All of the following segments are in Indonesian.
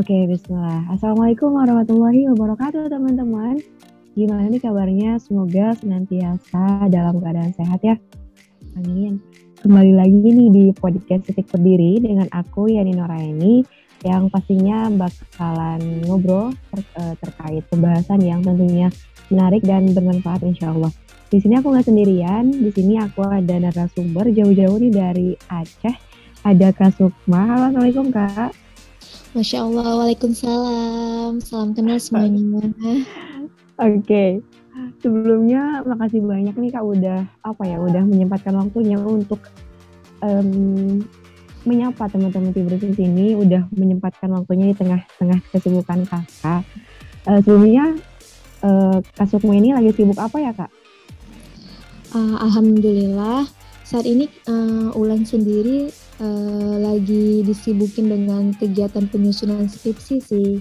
Oke, bismillah. Assalamualaikum warahmatullahi wabarakatuh, teman-teman. Gimana nih kabarnya? Semoga senantiasa dalam keadaan sehat ya. Amin. Kembali lagi nih di podcast Titik Berdiri dengan aku, Yani Noraini, yang pastinya bakalan ngobrol ter eh, terkait pembahasan yang tentunya menarik dan bermanfaat insya Allah. Di sini aku nggak sendirian, di sini aku ada narasumber jauh-jauh nih dari Aceh. Ada Kak Sukma. Halo, Assalamualaikum Kak. Masya Allah, Waalaikumsalam. Salam kenal semuanya. Oke, okay. sebelumnya makasih banyak nih Kak udah apa ya, udah menyempatkan waktunya untuk um, menyapa teman-teman di sini, udah menyempatkan waktunya di tengah-tengah kesibukan Kakak. Uh, sebelumnya uh, Kak Sukmo ini lagi sibuk apa ya Kak? Uh, Alhamdulillah saat ini uh, Ulan sendiri uh, lagi disibukin dengan kegiatan penyusunan skripsi sih,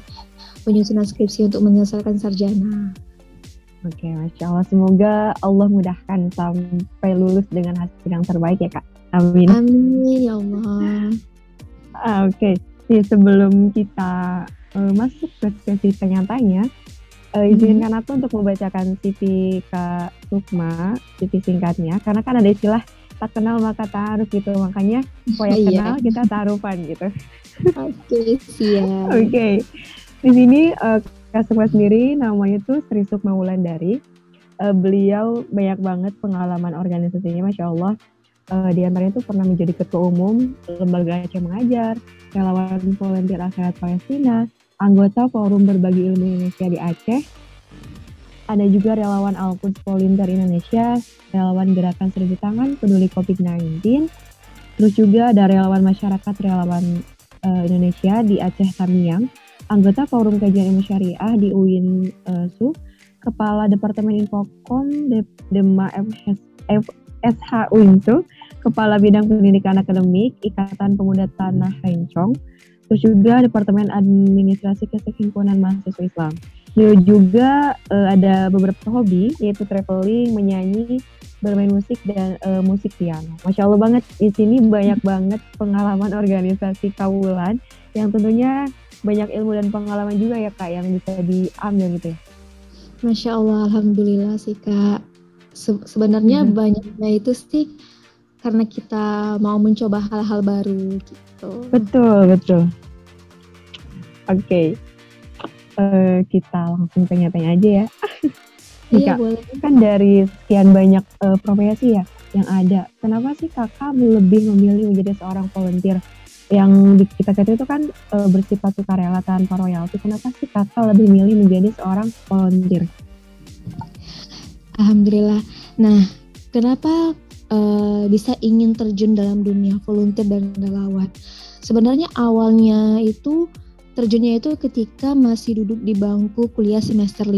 penyusunan skripsi untuk menyelesaikan sarjana. Oke, masya Allah. Semoga Allah mudahkan sampai lulus dengan hasil yang terbaik ya kak. Amin. Amin ya Allah. Ah, Oke, okay. sebelum kita uh, masuk ke sesi tanya-tanya, uh, izinkan aku untuk membacakan CV Kak Sukma, CV singkatnya, karena kan ada istilah tak kenal maka taruh gitu. Makanya poya iya. kenal kita taruhan gitu. Oke okay, siap. Oke. Okay. di sini uh, customer sendiri namanya tuh Sri Sukma Wulandari. Uh, beliau banyak banget pengalaman organisasinya masya Allah. Uh, di antaranya tuh pernah menjadi ketua umum lembaga Aceh Mengajar relawan volunteer Akhirat Palestina anggota Forum Berbagi Ilmu Indonesia di Aceh ada juga relawan Al-Quds Volunteer Indonesia, relawan Gerakan Seribu Tangan Peduli COVID-19, terus juga ada relawan masyarakat relawan uh, Indonesia di Aceh Tamiang, anggota Forum Kajian Ilmu Syariah di UIN uh, SU, Kepala Departemen Infocom De Dema FS, FSH UINSU, Kepala Bidang Pendidikan Akademik Ikatan Pemuda Tanah Rencong, terus juga Departemen Administrasi Kesehimpunan Mahasiswa Islam. Dia juga uh, ada beberapa hobi yaitu traveling, menyanyi, bermain musik dan uh, musik piano. Masya Allah banget di sini banyak banget pengalaman organisasi Kawulan yang tentunya banyak ilmu dan pengalaman juga ya kak yang bisa diambil gitu ya. Masya Allah, alhamdulillah sih kak. Se sebenarnya hmm. banyaknya itu sih karena kita mau mencoba hal-hal baru gitu. Betul betul. Oke. Okay uh, kita langsung tanya-tanya aja ya. Iya, boleh. Kan dari sekian banyak uh, profesi ya yang ada, kenapa sih kakak lebih memilih menjadi seorang volunteer? Yang kita kata itu kan uh, bersifat sukarela tanpa royalti. Kenapa sih kakak lebih memilih menjadi seorang volunteer? Alhamdulillah. Nah, kenapa uh, bisa ingin terjun dalam dunia volunteer dan relawan? Sebenarnya awalnya itu Terjunnya itu ketika masih duduk di bangku kuliah semester 5.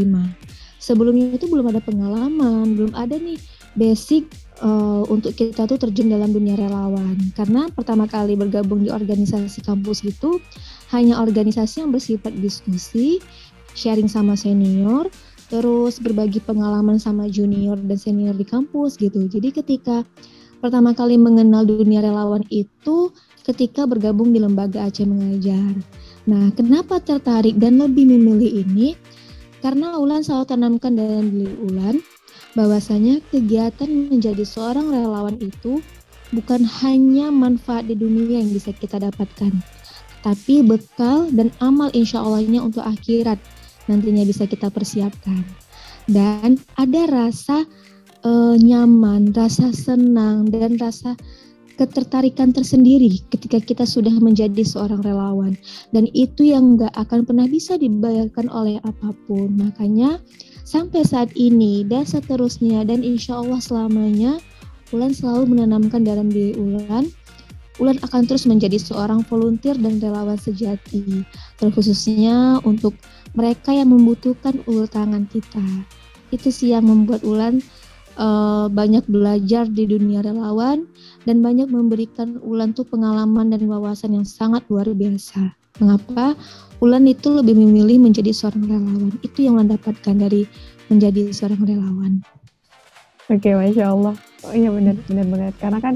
Sebelumnya itu belum ada pengalaman, belum ada nih basic uh, untuk kita tuh terjun dalam dunia relawan. Karena pertama kali bergabung di organisasi kampus itu hanya organisasi yang bersifat diskusi, sharing sama senior, terus berbagi pengalaman sama junior dan senior di kampus gitu. Jadi ketika pertama kali mengenal dunia relawan itu ketika bergabung di lembaga Aceh Mengajar. Nah, kenapa tertarik dan lebih memilih ini? Karena Ulan selalu tanamkan dalam diri Ulan bahwasanya kegiatan menjadi seorang relawan itu bukan hanya manfaat di dunia yang bisa kita dapatkan, tapi bekal dan amal insya Allahnya untuk akhirat nantinya bisa kita persiapkan. Dan ada rasa uh, nyaman, rasa senang, dan rasa ketertarikan tersendiri ketika kita sudah menjadi seorang relawan. Dan itu yang nggak akan pernah bisa dibayarkan oleh apa pun. Makanya sampai saat ini dan seterusnya dan insya Allah selamanya Ulan selalu menanamkan dalam diri Ulan Ulan akan terus menjadi seorang volunteer dan relawan sejati terkhususnya untuk mereka yang membutuhkan ulur tangan kita. Itu sih yang membuat Ulan uh, banyak belajar di dunia relawan dan banyak memberikan Ulan tuh pengalaman dan wawasan yang sangat luar biasa. Mengapa Ulan itu lebih memilih menjadi seorang relawan? Itu yang Ulan dapatkan dari menjadi seorang relawan. Oke, masya Allah. Oh iya benar, benar banget. Karena kan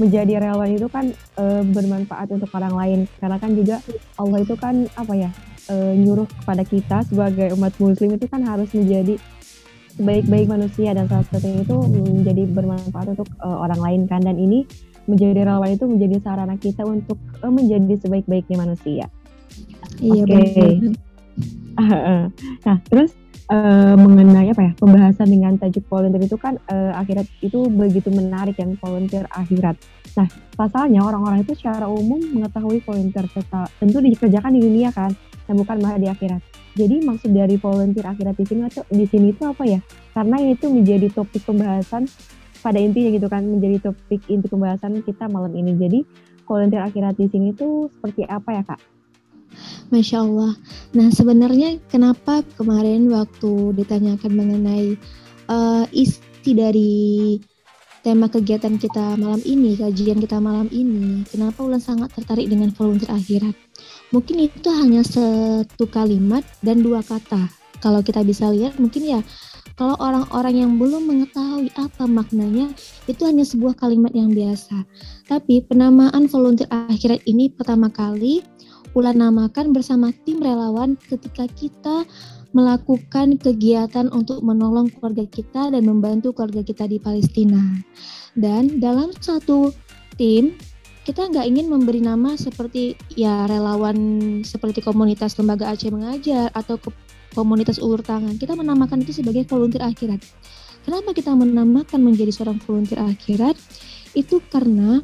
menjadi relawan itu kan e, bermanfaat untuk orang lain karena kan juga Allah itu kan apa ya e, nyuruh kepada kita sebagai umat muslim itu kan harus menjadi sebaik-baik manusia dan salah satunya itu menjadi bermanfaat untuk e, orang lain kan dan ini menjadi relawan itu menjadi sarana kita untuk e, menjadi sebaik-baiknya manusia. Iya Oke. Okay. nah terus uh, mengenai apa ya pembahasan dengan tajuk volunteer itu kan uh, akhirat itu begitu menarik yang volunteer akhirat. Nah pasalnya orang-orang itu secara umum mengetahui volunteer serta tentu dikerjakan di dunia kan, bukan malah di akhirat. Jadi maksud dari volunteer akhirat di sini atau di sini itu apa ya? Karena itu menjadi topik pembahasan pada intinya gitu kan menjadi topik inti pembahasan kita malam ini. Jadi volunteer akhirat di sini itu seperti apa ya kak? Masya Allah. Nah sebenarnya kenapa kemarin waktu ditanyakan mengenai uh, isi dari tema kegiatan kita malam ini, kajian kita malam ini, kenapa Ulan sangat tertarik dengan volunteer akhirat? Mungkin itu hanya satu kalimat dan dua kata. Kalau kita bisa lihat mungkin ya kalau orang-orang yang belum mengetahui apa maknanya itu hanya sebuah kalimat yang biasa. Tapi penamaan volunteer akhirat ini pertama kali Ulan namakan bersama tim relawan ketika kita melakukan kegiatan untuk menolong keluarga kita dan membantu keluarga kita di Palestina. Dan dalam satu tim, kita nggak ingin memberi nama seperti ya relawan seperti komunitas lembaga Aceh mengajar atau ke komunitas ulur tangan. Kita menamakan itu sebagai volunteer akhirat. Kenapa kita menamakan menjadi seorang volunteer akhirat? Itu karena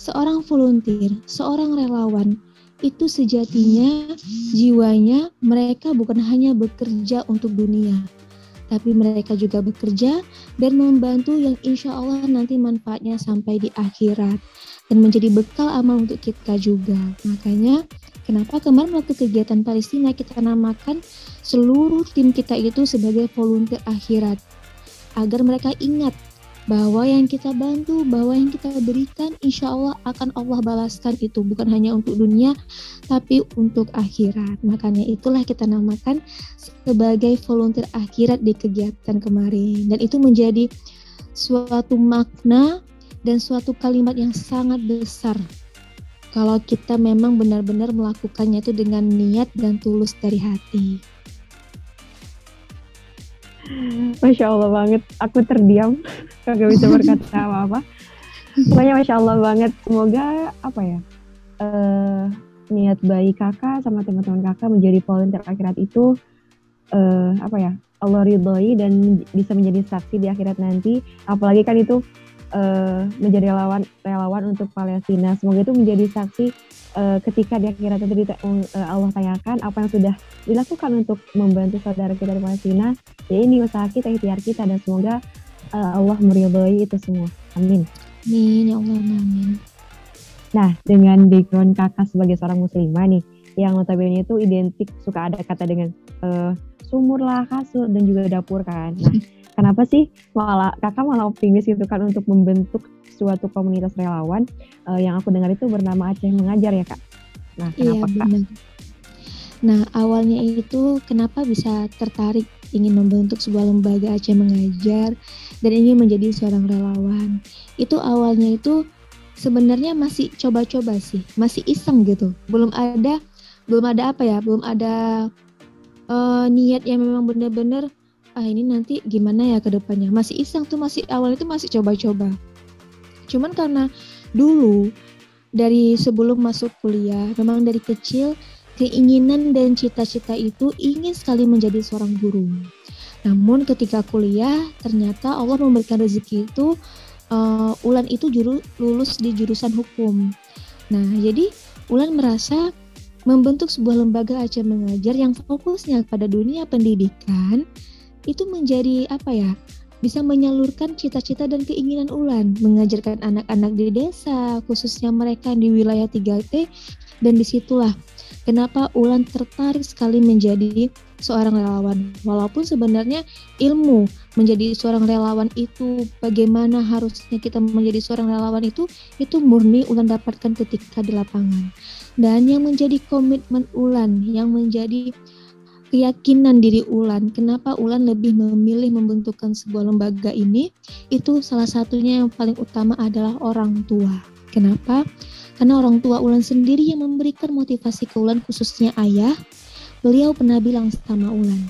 seorang volunteer, seorang relawan itu sejatinya jiwanya mereka bukan hanya bekerja untuk dunia, tapi mereka juga bekerja dan membantu yang insya Allah nanti manfaatnya sampai di akhirat dan menjadi bekal amal untuk kita juga. Makanya kenapa kemarin waktu kegiatan Palestina kita namakan seluruh tim kita itu sebagai volunteer akhirat agar mereka ingat bahwa yang kita bantu, bahwa yang kita berikan, insya Allah akan Allah balaskan itu bukan hanya untuk dunia, tapi untuk akhirat. Makanya itulah kita namakan sebagai volunteer akhirat di kegiatan kemarin. Dan itu menjadi suatu makna dan suatu kalimat yang sangat besar kalau kita memang benar-benar melakukannya itu dengan niat dan tulus dari hati. Masya Allah banget, aku terdiam, kagak bisa berkata apa-apa. Pokoknya Masya Allah banget, semoga apa ya, uh, niat baik kakak sama teman-teman kakak menjadi volunteer akhirat itu uh, apa ya, Allah ridhoi dan bisa menjadi saksi di akhirat nanti. Apalagi kan itu uh, menjadi relawan relawan untuk Palestina. Semoga itu menjadi saksi uh, ketika di akhirat itu uh, Allah tanyakan apa yang sudah dilakukan untuk membantu saudara kita di Palestina. Ya ini usaha kita ikhtiar kita dan semoga uh, Allah meridhoi itu semua. Amin. Amin ya Allah amin. Nah dengan background kakak sebagai seorang muslimah nih yang notabene itu identik suka ada kata dengan uh, sumur lah kasur dan juga dapur kan. Nah kenapa sih malah kakak malah optimis gitu kan untuk membentuk suatu komunitas relawan uh, yang aku dengar itu bernama Aceh Mengajar ya kak. Nah iya, kenapa iya, kak? Nah awalnya itu kenapa bisa tertarik ingin membentuk sebuah lembaga Aceh Mengajar dan ingin menjadi seorang relawan. Itu awalnya itu sebenarnya masih coba-coba sih, masih iseng gitu. Belum ada belum ada apa ya, belum ada uh, niat yang memang benar-benar ah ini nanti gimana ya ke depannya. Masih iseng tuh masih awal itu masih coba-coba. Cuman karena dulu dari sebelum masuk kuliah, memang dari kecil keinginan dan cita-cita itu ingin sekali menjadi seorang guru. Namun ketika kuliah, ternyata Allah memberikan rezeki itu uh, Ulan itu juru, lulus di jurusan hukum. Nah, jadi Ulan merasa membentuk sebuah lembaga Aceh Mengajar yang fokusnya pada dunia pendidikan itu menjadi apa ya bisa menyalurkan cita-cita dan keinginan Ulan mengajarkan anak-anak di desa, khususnya mereka di wilayah 3T, dan di situlah kenapa Ulan tertarik sekali menjadi seorang relawan. Walaupun sebenarnya ilmu menjadi seorang relawan itu bagaimana harusnya kita menjadi seorang relawan itu itu murni Ulan dapatkan ketika di lapangan. Dan yang menjadi komitmen Ulan, yang menjadi keyakinan diri Ulan, kenapa Ulan lebih memilih membentukkan sebuah lembaga ini, itu salah satunya yang paling utama adalah orang tua. Kenapa? Karena orang tua Ulan sendiri yang memberikan motivasi ke Ulan khususnya ayah. Beliau pernah bilang sama Ulan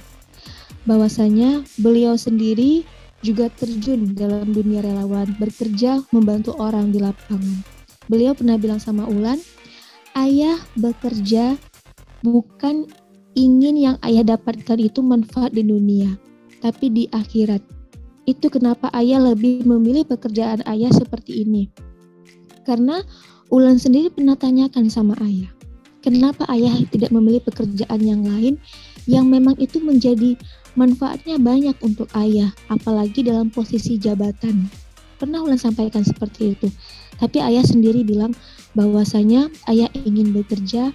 bahwasanya beliau sendiri juga terjun dalam dunia relawan, bekerja membantu orang di lapangan. Beliau pernah bilang sama Ulan, ayah bekerja bukan ingin yang ayah dapatkan itu manfaat di dunia, tapi di akhirat. Itu kenapa ayah lebih memilih pekerjaan ayah seperti ini. Karena Ulan sendiri pernah tanyakan sama ayah, kenapa ayah tidak memilih pekerjaan yang lain yang memang itu menjadi manfaatnya banyak untuk ayah, apalagi dalam posisi jabatan. Pernah Ulan sampaikan seperti itu. Tapi ayah sendiri bilang bahwasanya ayah ingin bekerja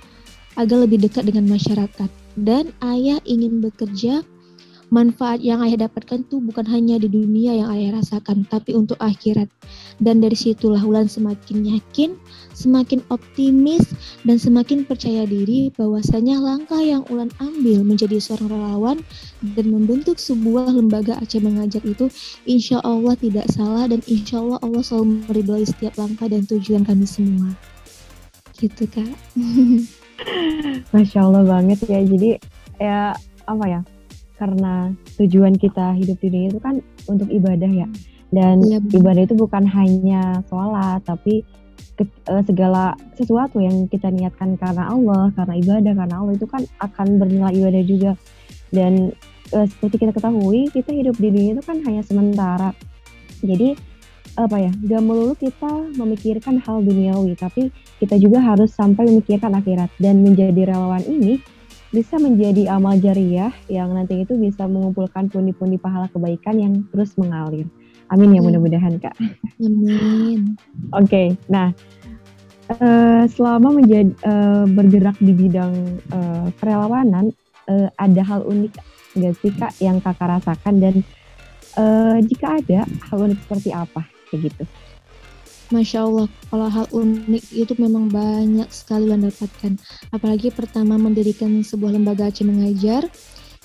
agar lebih dekat dengan masyarakat dan ayah ingin bekerja manfaat yang ayah dapatkan tuh bukan hanya di dunia yang ayah rasakan, tapi untuk akhirat. Dan dari situlah Ulan semakin yakin, semakin optimis, dan semakin percaya diri bahwasanya langkah yang Ulan ambil menjadi seorang relawan dan membentuk sebuah lembaga Aceh Mengajar itu insya Allah tidak salah dan insya Allah Allah selalu meridhoi setiap langkah dan tujuan kami semua. Gitu kak. Masya Allah banget ya. Jadi ya apa ya karena tujuan kita hidup di dunia itu kan untuk ibadah ya. Dan ya, ibadah itu bukan hanya sholat tapi ke, uh, segala sesuatu yang kita niatkan karena Allah karena ibadah karena Allah itu kan akan bernilai ibadah juga. Dan uh, seperti kita ketahui kita hidup di dunia itu kan hanya sementara. Jadi apa ya gak melulu kita memikirkan hal duniawi tapi kita juga harus sampai memikirkan akhirat dan menjadi relawan ini bisa menjadi amal jariah yang nanti itu bisa mengumpulkan pundi-pundi pahala kebaikan yang terus mengalir. Amin ya mudah-mudahan kak. Amin. Oke, okay, nah uh, selama menjadi uh, bergerak di bidang uh, kerelawanan, uh, ada hal unik nggak sih kak yang kakak rasakan dan uh, jika ada hal unik seperti apa kayak gitu? Masya Allah, kalau hal unik itu memang banyak sekali yang dapatkan. Apalagi pertama mendirikan sebuah lembaga Aceh Mengajar,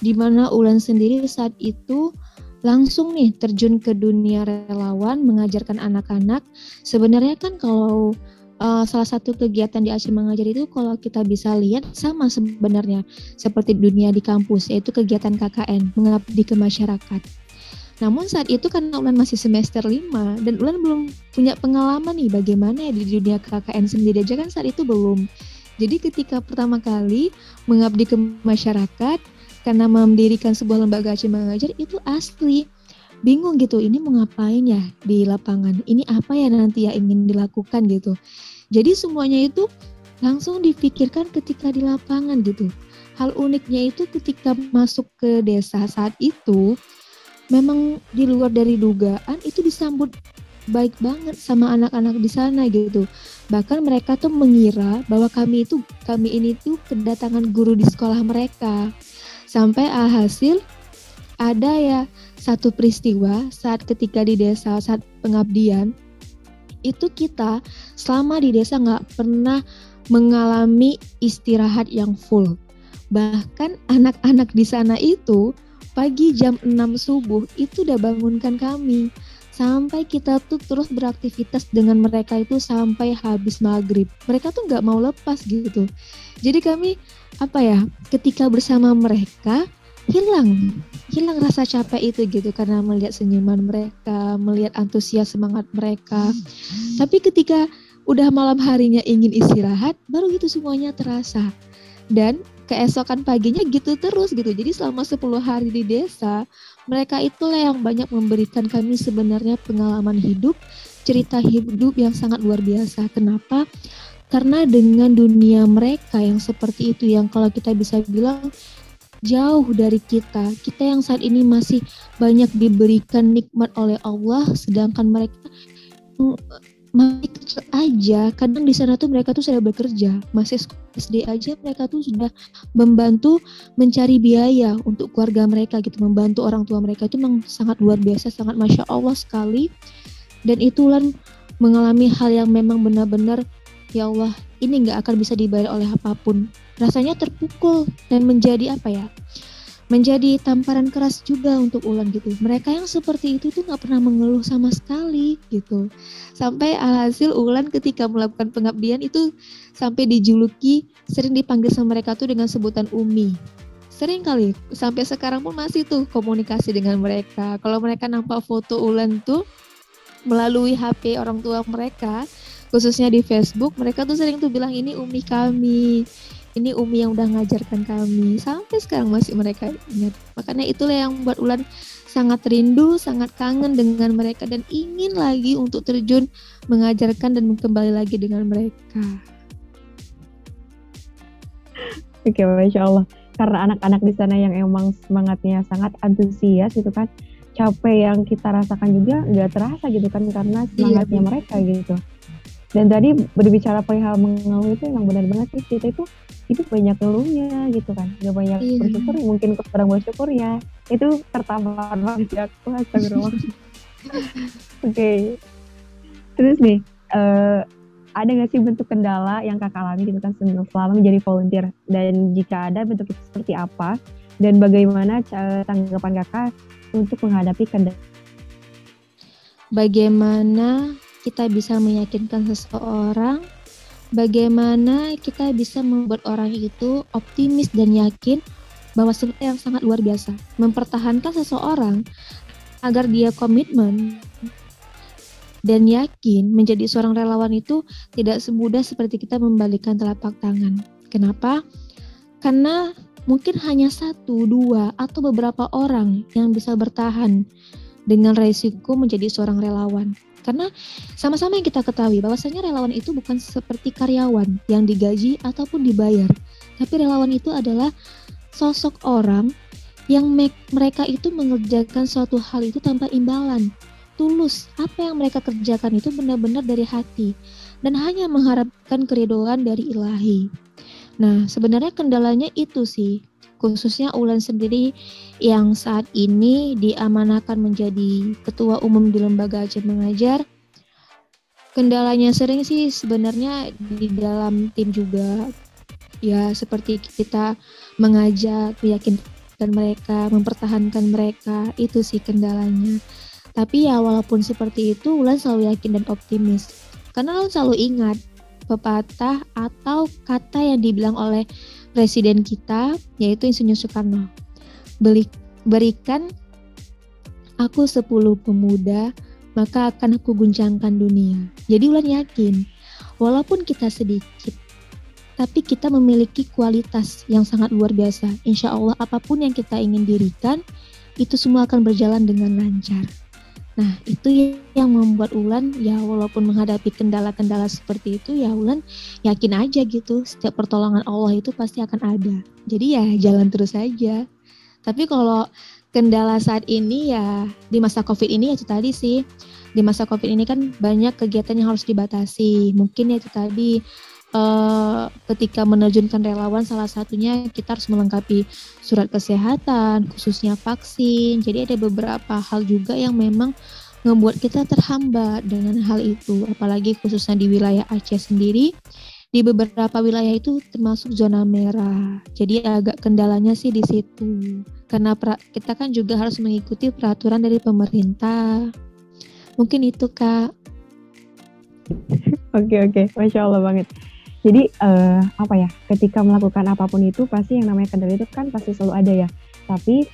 di mana Ulan sendiri saat itu langsung nih terjun ke dunia relawan, mengajarkan anak-anak. Sebenarnya kan kalau uh, salah satu kegiatan di Aceh Mengajar itu kalau kita bisa lihat sama sebenarnya seperti dunia di kampus, yaitu kegiatan KKN, mengabdi ke masyarakat namun saat itu karena Ulan masih semester 5 dan Ulan belum punya pengalaman nih bagaimana ya di dunia KKN sendiri aja kan saat itu belum. Jadi ketika pertama kali mengabdi ke masyarakat karena mendirikan sebuah lembaga Aceh Mengajar itu asli bingung gitu ini mau ngapain ya di lapangan? Ini apa ya nanti ya ingin dilakukan gitu? Jadi semuanya itu langsung dipikirkan ketika di lapangan gitu. Hal uniknya itu ketika masuk ke desa saat itu memang di luar dari dugaan itu disambut baik banget sama anak-anak di sana gitu. Bahkan mereka tuh mengira bahwa kami itu kami ini tuh kedatangan guru di sekolah mereka. Sampai alhasil ada ya satu peristiwa saat ketika di desa saat pengabdian itu kita selama di desa nggak pernah mengalami istirahat yang full. Bahkan anak-anak di sana itu pagi jam 6 subuh itu udah bangunkan kami. Sampai kita tuh terus beraktivitas dengan mereka itu sampai habis maghrib. Mereka tuh nggak mau lepas gitu. Jadi kami apa ya ketika bersama mereka hilang. Hilang rasa capek itu gitu karena melihat senyuman mereka melihat antusias semangat mereka. Tapi ketika udah malam harinya ingin istirahat baru itu semuanya terasa. Dan keesokan paginya gitu terus gitu. Jadi selama 10 hari di desa, mereka itulah yang banyak memberikan kami sebenarnya pengalaman hidup, cerita hidup yang sangat luar biasa. Kenapa? Karena dengan dunia mereka yang seperti itu yang kalau kita bisa bilang jauh dari kita, kita yang saat ini masih banyak diberikan nikmat oleh Allah sedangkan mereka masih kecil aja. Kadang di sana tuh mereka tuh sudah bekerja. Masih SD aja mereka tuh sudah membantu mencari biaya untuk keluarga mereka gitu. Membantu orang tua mereka itu memang sangat luar biasa sangat masya Allah sekali. Dan itulah mengalami hal yang memang benar-benar ya Allah ini nggak akan bisa dibayar oleh apa pun. Rasanya terpukul dan menjadi apa ya menjadi tamparan keras juga untuk Ulan gitu. Mereka yang seperti itu tuh nggak pernah mengeluh sama sekali gitu. Sampai alhasil Ulan ketika melakukan pengabdian itu sampai dijuluki sering dipanggil sama mereka tuh dengan sebutan Umi. Sering kali sampai sekarang pun masih tuh komunikasi dengan mereka. Kalau mereka nampak foto Ulan tuh melalui HP orang tua mereka, khususnya di Facebook, mereka tuh sering tuh bilang ini Umi kami ini Umi yang udah ngajarkan kami. Sampai sekarang masih mereka ingat. Makanya itulah yang membuat Ulan sangat rindu sangat kangen dengan mereka dan ingin lagi untuk terjun mengajarkan dan kembali lagi dengan mereka. Oke masya Allah. Karena anak-anak di sana yang emang semangatnya sangat antusias itu kan capek yang kita rasakan juga nggak terasa gitu kan karena iya, semangatnya iya, mereka gitu. Dan tadi berbicara perihal mengeluh itu emang benar banget sih kita itu itu banyak ngeluhnya gitu kan. Gak banyak iya. bersyukur mungkin kurang bersyukur ya itu tertampar banget ya aku astagfirullah. Oke. Okay. terus nih uh, ada nggak sih bentuk kendala yang kakak alami gitu kan selama menjadi volunteer? Dan jika ada bentuk itu seperti apa? Dan bagaimana tanggapan kakak untuk menghadapi kendala? Bagaimana kita bisa meyakinkan seseorang bagaimana kita bisa membuat orang itu optimis dan yakin bahwa sesuatu yang sangat luar biasa. Mempertahankan seseorang agar dia komitmen dan yakin menjadi seorang relawan itu tidak semudah seperti kita membalikan telapak tangan. Kenapa? Karena mungkin hanya satu, dua, atau beberapa orang yang bisa bertahan dengan resiko menjadi seorang relawan. Karena sama-sama yang kita ketahui bahwasanya relawan itu bukan seperti karyawan yang digaji ataupun dibayar. Tapi relawan itu adalah sosok orang yang mereka itu mengerjakan suatu hal itu tanpa imbalan. Tulus, apa yang mereka kerjakan itu benar-benar dari hati dan hanya mengharapkan keridoan dari ilahi. Nah, sebenarnya kendalanya itu sih khususnya Ulan sendiri yang saat ini diamanahkan menjadi ketua umum di lembaga Aceh Mengajar. Kendalanya sering sih sebenarnya di dalam tim juga ya seperti kita mengajak, meyakinkan mereka, mempertahankan mereka, itu sih kendalanya. Tapi ya walaupun seperti itu, Ulan selalu yakin dan optimis. Karena Ulan selalu ingat pepatah atau kata yang dibilang oleh presiden kita yaitu Insinyur Soekarno. Berikan aku 10 pemuda maka akan aku guncangkan dunia. Jadi Ulan yakin walaupun kita sedikit tapi kita memiliki kualitas yang sangat luar biasa. Insya Allah apa pun yang kita ingin dirikan itu semua akan berjalan dengan lancar. Nah, itu yang membuat Ulan ya walaupun menghadapi kendala-kendala seperti itu ya Ulan yakin aja gitu setiap pertolongan Allah itu pasti akan ada. Jadi ya jalan terus aja. Tapi kalau kendala saat ini ya di masa Covid ini ya itu tadi sih. Di masa Covid ini kan banyak kegiatan yang harus dibatasi. Mungkin ya itu tadi uh, ketika menerjunkan relawan salah satunya kita harus melengkapi surat kesehatan khususnya vaksin jadi ada beberapa hal juga yang memang membuat kita terhambat dengan hal itu apalagi khususnya di wilayah Aceh sendiri di beberapa wilayah itu termasuk zona merah. Jadi agak kendalanya sih di situ. Karena kita kan juga harus mengikuti peraturan dari pemerintah. Mungkin itu kak. Oke oke, masya Allah banget. Jadi uh, apa ya? Ketika melakukan apa pun itu pasti yang namanya kendala itu kan pasti selalu ada ya. Tapi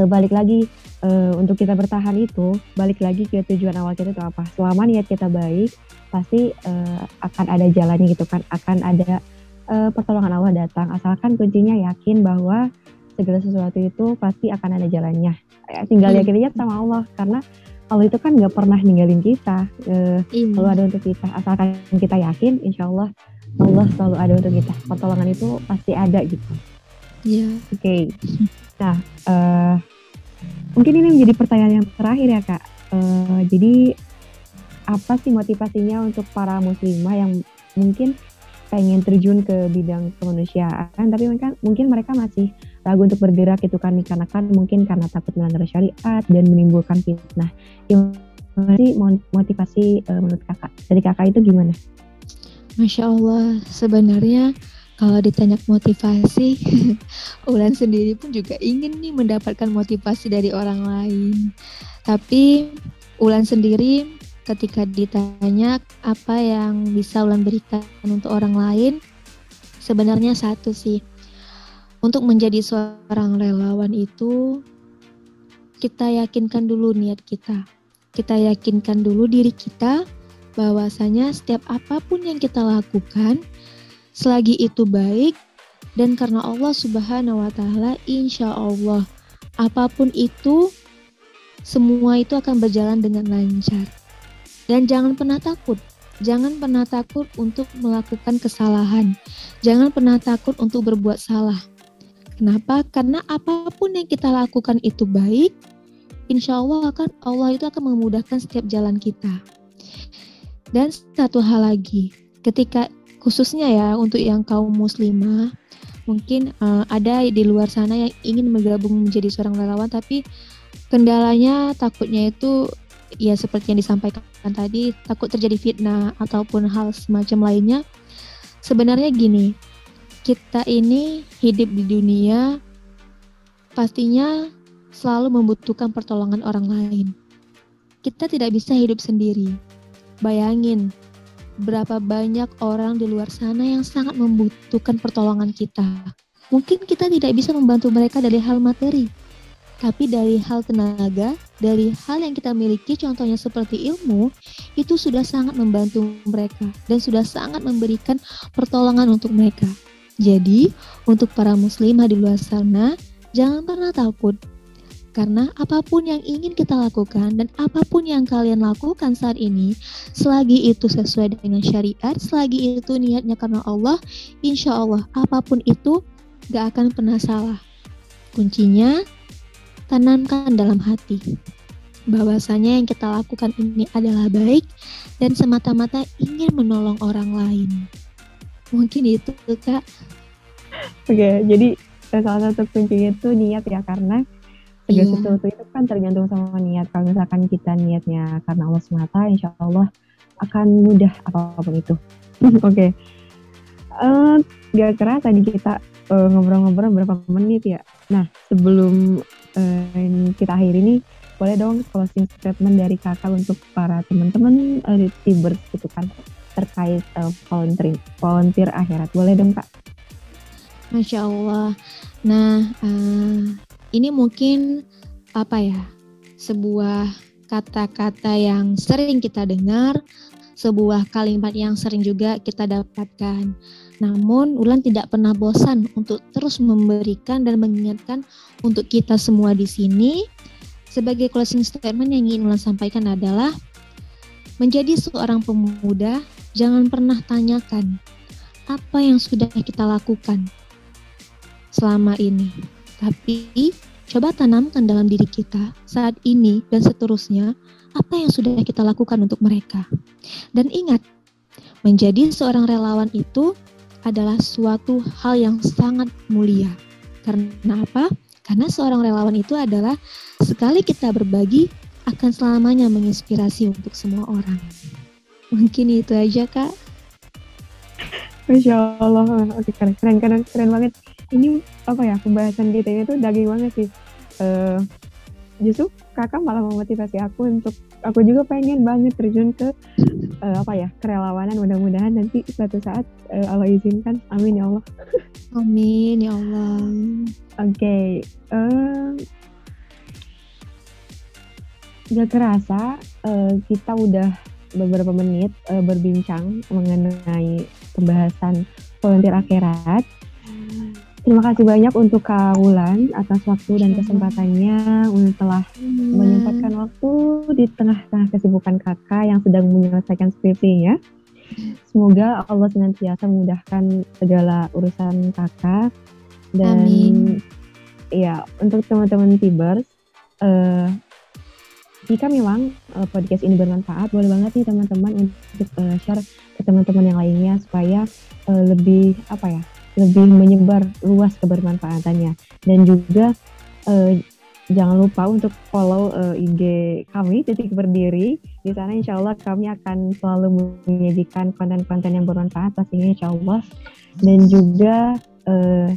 uh, balik lagi uh, untuk kita bertahan itu balik lagi ke tujuan awal kita itu apa? Selama niat kita baik pasti uh, akan ada jalannya gitu kan. Akan ada uh, pertolongan Allah datang. Asalkan kuncinya yakin bahwa segala sesuatu itu pasti akan ada jalannya. Ya, tinggal hmm. yakin aja sama Allah karena Allah itu kan nggak pernah ninggalin kita. Uh, selalu ada untuk kita. Asalkan kita yakin, insya Allah Allah selalu ada untuk kita. Pertolongan itu pasti ada gitu. Iya. Yeah. Oke. Okay. Nah, uh, mungkin ini menjadi pertanyaan yang terakhir ya kak. Uh, jadi apa sih motivasinya untuk para muslimah yang mungkin pengen terjun ke bidang kemanusiaan, tapi mereka mungkin mereka masih ragu untuk bergerak itu kan karena kan mungkin karena takut melanggar syariat dan menimbulkan fitnah. Gimana sih motivasi uh, menurut kakak? Dari kakak itu gimana? Masya Allah, sebenarnya kalau ditanya motivasi, Ulan sendiri pun juga ingin nih mendapatkan motivasi dari orang lain. Tapi Ulan sendiri ketika ditanya apa yang bisa Ulan berikan untuk orang lain, sebenarnya satu sih. Untuk menjadi seorang relawan itu kita yakinkan dulu niat kita. Kita yakinkan dulu diri kita bahwasanya setiap apa pun yang kita lakukan selagi itu baik dan karena Allah Subhanahu wa taala insya Allah apa pun itu semua itu akan berjalan dengan lancar. Dan jangan pernah takut. Jangan pernah takut untuk melakukan kesalahan. Jangan pernah takut untuk berbuat salah. Kenapa? Karena apa pun yang kita lakukan itu baik, insya Allah akan Allah itu akan memudahkan setiap jalan kita. Dan satu hal lagi, ketika khususnya ya untuk yang kaum muslimah mungkin uh, ada di luar sana yang ingin bergabung menjadi seorang relawan tapi kendalanya takutnya itu ya seperti yang disampaikan tadi takut terjadi fitnah ataupun hal semacam lainnya. Sebenarnya gini kita ini hidup di dunia pastinya selalu membutuhkan pertolongan orang lain. Kita tidak bisa hidup sendiri bayangin berapa banyak orang di luar sana yang sangat membutuhkan pertolongan kita. Mungkin kita tidak bisa membantu mereka dari hal materi, tapi dari hal tenaga, dari hal yang kita miliki, contohnya seperti ilmu, itu sudah sangat membantu mereka dan sudah sangat memberikan pertolongan untuk mereka. Jadi, untuk para muslimah di luar sana, jangan pernah takut karena apa pun yang ingin kita lakukan dan apa pun yang kalian lakukan saat ini, selagi itu sesuai dengan syariat, selagi itu niatnya karena Allah, insya Allah apa pun itu gak akan pernah salah. Kuncinya, tanamkan dalam hati bahwasanya yang kita lakukan ini adalah baik dan semata-mata ingin menolong orang lain. Mungkin itu kak. Oke, jadi salah satu kuncinya itu niat ya karena segala yeah. sesuatu itu kan tergantung sama niat kalau misalkan kita niatnya karena Allah semata insya Allah akan mudah apa pun itu oke okay. uh, eh, gak keras tadi kita eh, ngobrol-ngobrol berapa menit ya nah sebelum uh, kita akhiri ini boleh dong closing statement dari kakak untuk para teman-teman uh, di Tibers gitu kan terkait uh, volunteer volunteer akhirat boleh dong kak Masya Allah. Nah, uh, ini mungkin apa ya sebuah kata-kata yang sering kita dengar, sebuah kalimat yang sering juga kita dapatkan. Namun Ulan tidak pernah bosan untuk terus memberikan dan mengingatkan untuk kita semua di sini. Sebagai closing statement yang ingin Ulan sampaikan adalah menjadi seorang pemuda jangan pernah tanyakan apa yang sudah kita lakukan selama ini tapi coba tanamkan dalam diri kita saat ini dan seterusnya apa yang sudah kita lakukan untuk mereka. Dan ingat, menjadi seorang relawan itu adalah suatu hal yang sangat mulia. Karena apa? Karena seorang relawan itu adalah sekali kita berbagi akan selamanya menginspirasi untuk semua orang. Mungkin itu aja kak. Masya Allah, oke keren, keren, keren, keren banget ini apa ya pembahasan kita ini tuh daging banget sih. Uh, justru kakak malah memotivasi aku untuk aku juga pengen banget terjun ke uh, apa ya kerelawanan mudah-mudahan nanti suatu saat uh, Allah izinkan amin ya Allah amin ya Allah oke okay. uh, gak kerasa uh, kita udah beberapa menit uh, berbincang mengenai pembahasan volunteer akhirat Terima kasih banyak untuk Kak Wulan atas waktu dan kesempatannya untuk telah hmm. menyempatkan waktu di tengah-tengah kesibukan kakak yang sedang menyelesaikan skripsinya. Semoga Allah senantiasa memudahkan segala urusan kakak dan Amin. ya untuk teman-teman Tibers, uh, jika memang uh, podcast ini bermanfaat, boleh banget nih teman-teman untuk uh, share ke teman-teman yang lainnya supaya uh, lebih apa ya lebih menyebar luas kebermanfaatannya dan juga uh, jangan lupa untuk follow uh, IG kami titik berdiri. Di sana insya Allah kami akan selalu menyajikan konten-konten yang bermanfaat pastinya insya Allah. Dan juga uh,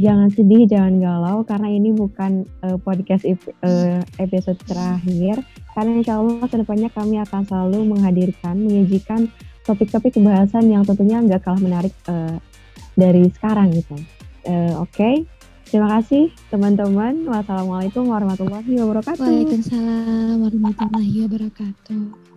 jangan sedih, jangan galau karena ini bukan uh, podcast uh, episode terakhir. Karena insya Allah ke depannya kami akan selalu menghadirkan, menyajikan topik-topik pembahasan yang tentunya nggak kalah menarik uh, dari sekarang gitu. Uh, Oke, okay. terima kasih teman-teman. Wassalamualaikum warahmatullahi wabarakatuh. Waalaikumsalam warahmatullahi wabarakatuh.